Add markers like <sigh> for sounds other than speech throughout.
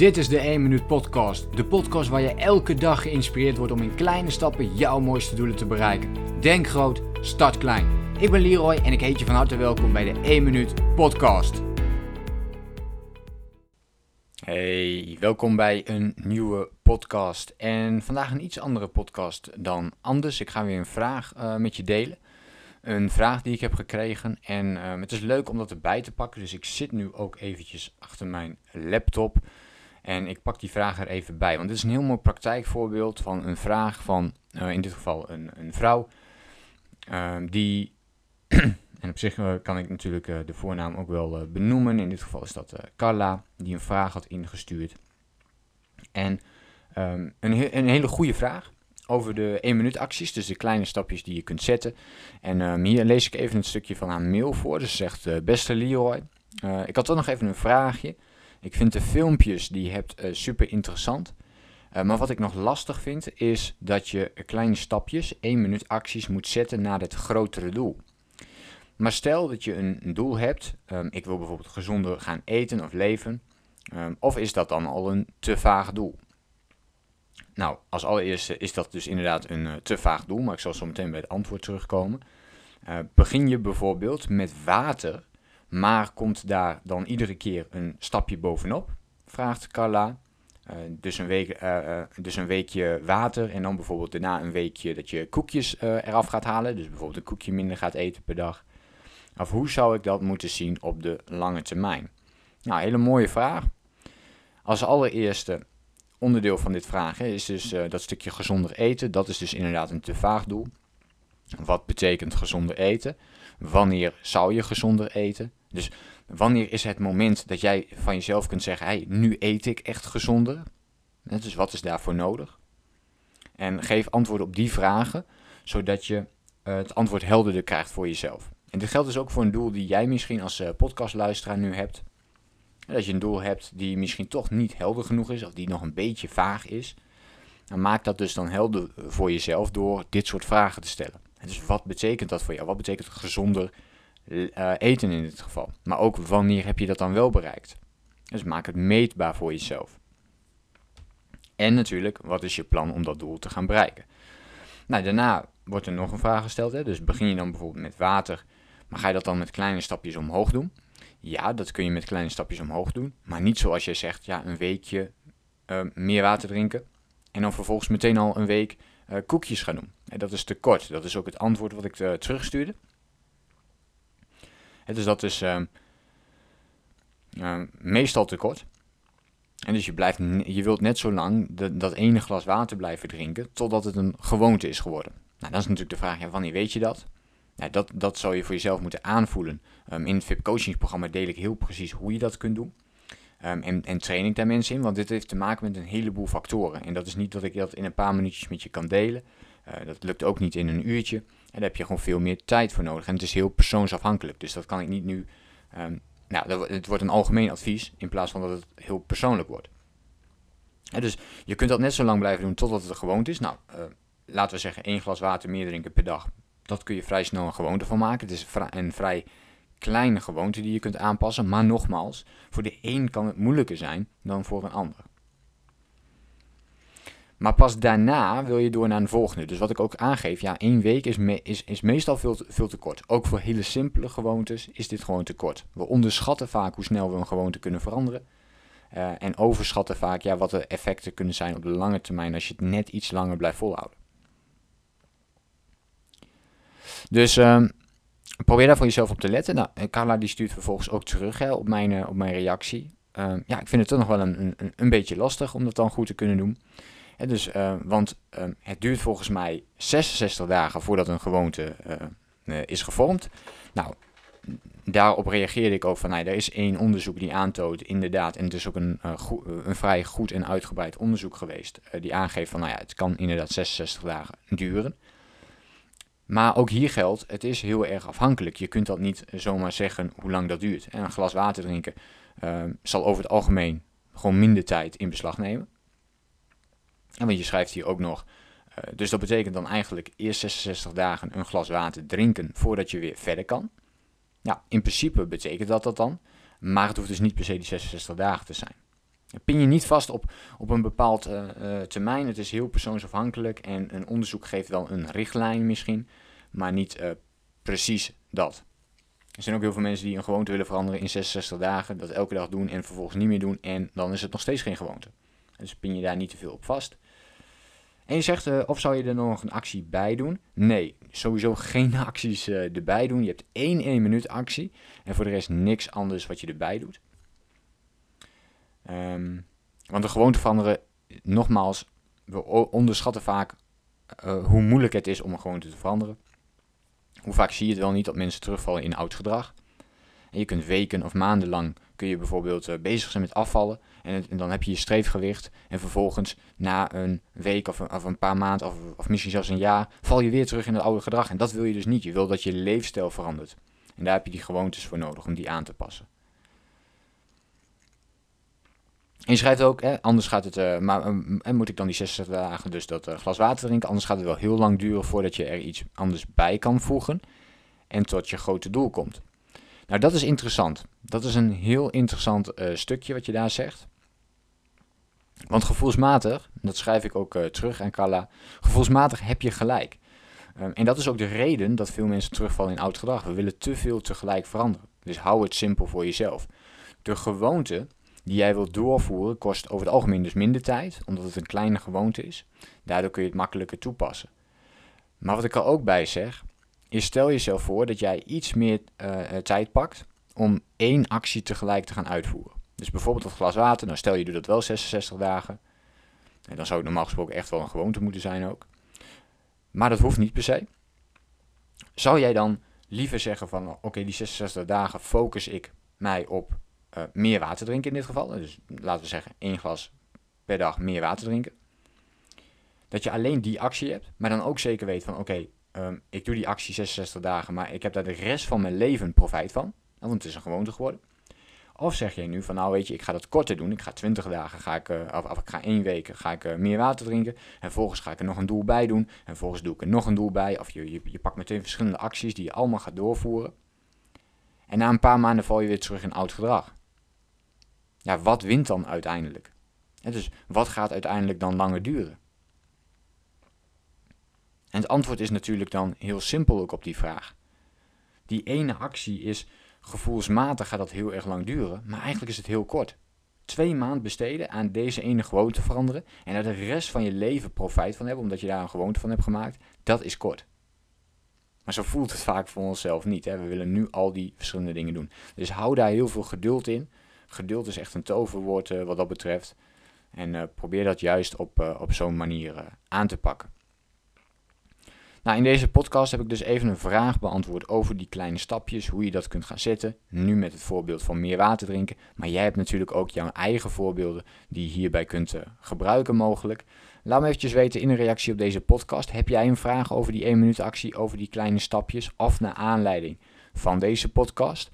Dit is de 1 Minuut Podcast. De podcast waar je elke dag geïnspireerd wordt om in kleine stappen jouw mooiste doelen te bereiken. Denk groot, start klein. Ik ben Leroy en ik heet je van harte welkom bij de 1 Minuut Podcast. Hey, welkom bij een nieuwe podcast. En vandaag een iets andere podcast dan anders. Ik ga weer een vraag uh, met je delen. Een vraag die ik heb gekregen. En uh, het is leuk om dat erbij te pakken. Dus ik zit nu ook eventjes achter mijn laptop. En ik pak die vraag er even bij. Want dit is een heel mooi praktijkvoorbeeld van een vraag van, uh, in dit geval een, een vrouw. Uh, die, <clears throat> en op zich uh, kan ik natuurlijk uh, de voornaam ook wel benoemen. In dit geval is dat Carla, die een vraag had ingestuurd. En um, een, een hele goede vraag over de 1 minuut acties, dus de kleine stapjes die je kunt zetten. En um, hier lees ik even een stukje van haar mail voor. Dus ze zegt, beste Leroy, ik had toch nog even een vraagje. Ik vind de filmpjes die je hebt uh, super interessant. Uh, maar wat ik nog lastig vind is dat je kleine stapjes, 1 minuut acties moet zetten naar het grotere doel. Maar stel dat je een, doel hebt, um, ik wil bijvoorbeeld gezonder gaan eten of leven, um, of is dat dan al een te vaag doel? Nou, als allereerste is dat dus inderdaad een te vaag doel, maar ik zal zo meteen bij het antwoord terugkomen. begin je bijvoorbeeld met water maar komt daar dan iedere keer een stapje bovenop? Vraagt Carla. Uh, dus, een week, uh, uh, dus een weekje water en dan bijvoorbeeld daarna een weekje dat je koekjes eraf gaat halen. Dus bijvoorbeeld een koekje minder gaat eten per dag. Of hoe zou ik dat moeten zien op de lange termijn? Nou, hele mooie vraag. Als allereerste onderdeel van dit vragen is dus dat stukje gezonder eten. Dat is dus inderdaad een te vaag doel. Wat betekent gezonder eten? Wanneer zou je gezonder eten? Dus wanneer is het moment dat jij van jezelf kunt zeggen: hey, nu eet ik echt gezonder? Dus wat is daarvoor nodig? En geef antwoorden op die vragen, zodat je uh, het antwoord helderder krijgt voor jezelf. En dit geldt dus ook voor een doel die jij misschien als uh, podcastluisteraar nu hebt. Dat je een doel hebt die misschien toch niet helder genoeg is, of die nog een beetje vaag is. Dan maak dat dus dan helder voor jezelf door dit soort vragen te stellen. Dus wat betekent dat voor jou? Wat betekent gezonder uh, eten in dit geval. Maar ook wanneer heb je dat dan wel bereikt. Dus maak het meetbaar voor jezelf. En natuurlijk, wat is je plan om dat doel te gaan bereiken? Nou, daarna wordt er nog een vraag gesteld. Hè? Dus begin je dan bijvoorbeeld met water, maar ga je dat dan met kleine stapjes omhoog doen? Ja, dat kun je met kleine stapjes omhoog doen. Maar niet zoals je zegt, ja, een weekje uh, meer water drinken. En dan vervolgens meteen al een week koekjes gaan doen. En dat is te kort. Dat is ook het antwoord wat ik uh, terugstuurde dus dat is uh, uh, meestal te kort. En dus je, blijft, je wilt net zo lang dat ene glas water blijven drinken totdat het een gewoonte is geworden. Nou, dat is natuurlijk de vraag, ja, wanneer weet je dat? Nou, dat, dat zou je voor jezelf moeten aanvoelen. Um, in het VIP coachingsprogramma deel ik heel precies hoe je dat kunt doen. Um, en, en train ik daar mensen in, want dit heeft te maken met een heleboel factoren. En dat is niet dat ik dat in een paar minuutjes met je kan delen. Uh, dat lukt ook niet in een uurtje. En daar heb je gewoon veel meer tijd voor nodig. En het is heel persoonsafhankelijk. Dus dat kan ik niet nu. Um, nou, het wordt een algemeen advies in plaats van dat het heel persoonlijk wordt. Dus je kunt dat net zo lang blijven doen totdat het een is. Nou, uh, laten we zeggen één glas water meer drinken per dag. Dat kun je vrij snel een gewoonte van maken. Het is een vrij kleine gewoonte die je kunt aanpassen. Maar nogmaals, voor de een kan het moeilijker zijn dan voor een ander. Maar pas daarna wil je door naar een volgende. Dus wat ik ook aangeef, ja, één week is, is, is meestal veel te, veel te kort. Ook voor hele simpele gewoontes is dit gewoon te kort. We onderschatten vaak hoe snel we een gewoonte kunnen veranderen. Uh, en overschatten vaak ja, wat de effecten kunnen zijn op de lange termijn als je het net iets langer blijft volhouden. Dus uh, probeer daar voor jezelf op te letten. Nou, Carla die stuurt vervolgens ook terug hè, op, mijn, uh, op mijn reactie. Uh, ja, ik vind het toch nog wel een, een, een beetje lastig om dat dan goed te kunnen doen dus, uh, want uh, het duurt volgens mij 66 dagen voordat een gewoonte is gevormd. Nou, daarop reageerde ik ook van, nou, er is één onderzoek die aantoont inderdaad, en het is ook een, een vrij goed en uitgebreid onderzoek geweest, die aangeeft van, nou ja, het kan inderdaad 66 dagen duren. Maar ook hier geldt, het is heel erg afhankelijk. Je kunt dat niet zomaar zeggen hoe lang dat duurt. En een glas water drinken zal over het algemeen gewoon minder tijd in beslag nemen. En want je schrijft hier ook nog, uh, dus dat betekent dan eigenlijk eerst 66 dagen een glas water drinken voordat je weer verder kan. Nou, in principe betekent dat dat dan, maar het hoeft dus niet per se die 66 dagen te zijn. Pin je niet vast op, op een bepaald termijn. Het is heel persoonsafhankelijk en een onderzoek geeft wel een richtlijn misschien, maar niet precies dat. Er zijn ook heel veel mensen die een gewoonte willen veranderen in 66 dagen, dat elke dag doen en vervolgens niet meer doen en dan is het nog steeds geen gewoonte. Dus pin je daar niet te veel op vast. En je zegt, of zou je er nog een actie bij doen? Nee, sowieso geen <laughs> acties erbij doen. Je hebt één 1 minuut actie en voor de rest niks anders wat je erbij doet. Um, want de gewoonte veranderen, nogmaals, we onderschatten vaak uh, hoe moeilijk het is om een gewoonte te veranderen. Hoe vaak zie je het wel niet dat mensen terugvallen in oud gedrag. En je kunt weken of maanden lang kun je bijvoorbeeld uh, bezig zijn met afvallen. En, dan heb je je streefgewicht. En vervolgens na een week of, of een paar maanden of, of, misschien zelfs een jaar val je weer terug in het oude gedrag. En dat wil je dus niet. Je wil dat je leefstijl verandert. En daar heb je die gewoontes voor nodig om die aan te passen. En je schrijft ook, hè, anders gaat het, uh, maar uh, moet ik dan die 66 dagen dus dat uh, glas water drinken, anders gaat het wel heel lang duren voordat je er iets anders bij kan voegen en tot je grote doel komt. Nou, dat is interessant. Dat is een heel interessant stukje wat je daar zegt. Want gevoelsmatig, dat schrijf ik ook terug aan Kalla, gevoelsmatig heb je gelijk. Um, en dat is ook de reden dat veel mensen terugvallen in oud gedrag. We willen te veel tegelijk veranderen. Dus hou het simpel voor jezelf. De gewoonte die jij wilt doorvoeren kost over het algemeen dus minder tijd, omdat het een kleine gewoonte is. Daardoor kun je het makkelijker toepassen. Maar wat ik er ook bij zeg, is stel jezelf voor dat jij iets meer uh, tijd pakt om één actie tegelijk te gaan uitvoeren. Dus bijvoorbeeld dat glas water, nou stel je doet dat wel 66 dagen. En dan zou het normaal gesproken echt wel een gewoonte moeten zijn ook. Maar dat hoeft niet per se. Zou jij dan liever zeggen van oké, die 66 dagen focus ik mij op uh, meer water drinken in dit geval. Dus laten we zeggen één glas per dag meer water drinken. Dat je alleen die actie hebt, maar dan ook zeker weet van oké, ehm, ik doe die actie 66 dagen, maar ik heb daar de rest van mijn leven profijt van. Want het is een gewoonte geworden. Of zeg je nu van nou weet je, ik ga dat korter doen. Ik ga 20 dagen, ga ik, uh, of, ik ga één week ga ik, meer water drinken. En vervolgens ga ik er nog een doel bij doen. En vervolgens doe ik er nog een doel bij. Of je, je pakt meteen verschillende acties die je allemaal gaat doorvoeren. En na een paar maanden val je weer terug in oud gedrag ja, wat wint dan uiteindelijk? En dus wat gaat uiteindelijk dan langer duren? En het antwoord is natuurlijk dan heel simpel ook op die vraag. Die ene actie is gevoelsmatig gaat dat heel erg lang duren, maar eigenlijk is het heel kort. Twee maanden besteden aan deze ene gewoonte veranderen en er de rest van je leven profijt van hebben, omdat je daar een gewoonte van hebt gemaakt, dat is kort. Maar zo voelt het vaak voor onszelf niet. Hè? We willen nu al die verschillende dingen doen. Dus hou daar heel veel geduld in geduld is echt een toverwoord uh, wat dat betreft. En uh, probeer dat juist op, uh, op zo'n manier aan te pakken. Nou, in deze podcast heb ik dus even een vraag beantwoord over die kleine stapjes, hoe je dat kunt gaan zetten. Nu met het voorbeeld van meer water drinken. Maar jij hebt natuurlijk ook jouw eigen voorbeelden die je hierbij kunt gebruiken mogelijk. Laat me eventjes weten in een reactie op deze podcast. Heb jij een vraag over die 1 minuut actie, over die kleine stapjes of naar aanleiding van deze podcast?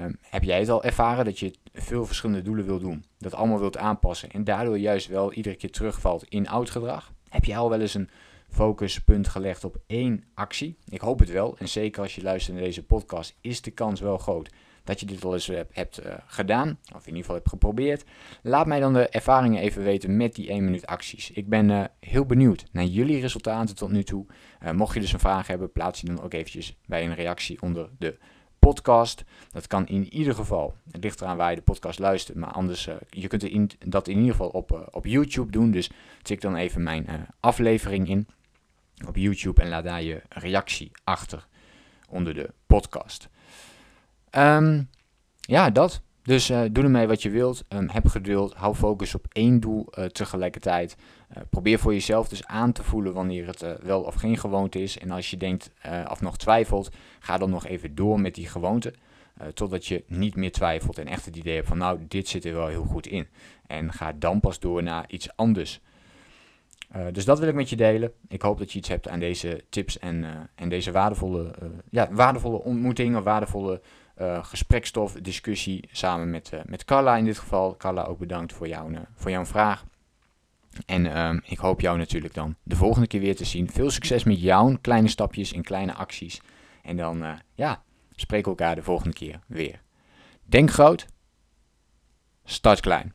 Um, heb jij het al ervaren dat je veel verschillende doelen wil doen, dat allemaal wilt aanpassen en daardoor juist wel iedere keer terugvalt in oud gedrag? Heb jij al wel eens een focuspunt gelegd op één actie? Ik hoop het wel en zeker als je luistert naar deze podcast is de kans wel groot dat je dit al eens hebt, uh, gedaan, of in ieder geval hebt geprobeerd. Laat mij dan de ervaringen even weten met die 1 minuut acties. Ik ben uh, heel benieuwd naar jullie resultaten tot nu toe. Uh, mocht je dus een vraag hebben, plaats die dan ook eventjes bij een reactie onder de podcast. Dat kan in ieder geval, het ligt eraan waar je de podcast luistert, maar anders, uh, je kunt dat in ieder geval op, uh, op YouTube doen. Dus tik dan even mijn uh, aflevering in op YouTube en laat daar je reactie achter onder de podcast. Um, ja, dat. Dus uh, doe ermee wat je wilt. Um, heb geduld. Hou focus op één doel uh, tegelijkertijd. Uh, probeer voor jezelf dus aan te voelen wanneer het wel of geen gewoonte is. En als je denkt of nog twijfelt, ga dan nog even door met die gewoonte. totdat je niet meer twijfelt en echt het idee hebt van nou, dit zit er wel heel goed in. En ga dan pas door naar iets anders. dus dat wil ik met je delen. Ik hoop dat je iets hebt aan deze tips en, en deze waardevolle, ja, waardevolle ontmoeting of waardevolle uh, gesprekstof, discussie samen met, uh, met Carla in dit geval. Carla, ook bedankt voor, uh, voor jouw vraag. En uh, ik hoop jou natuurlijk dan de volgende keer weer te zien. Veel succes met jouw kleine stapjes en kleine acties. En dan, ja, spreken elkaar de volgende keer weer. Denk groot, start klein.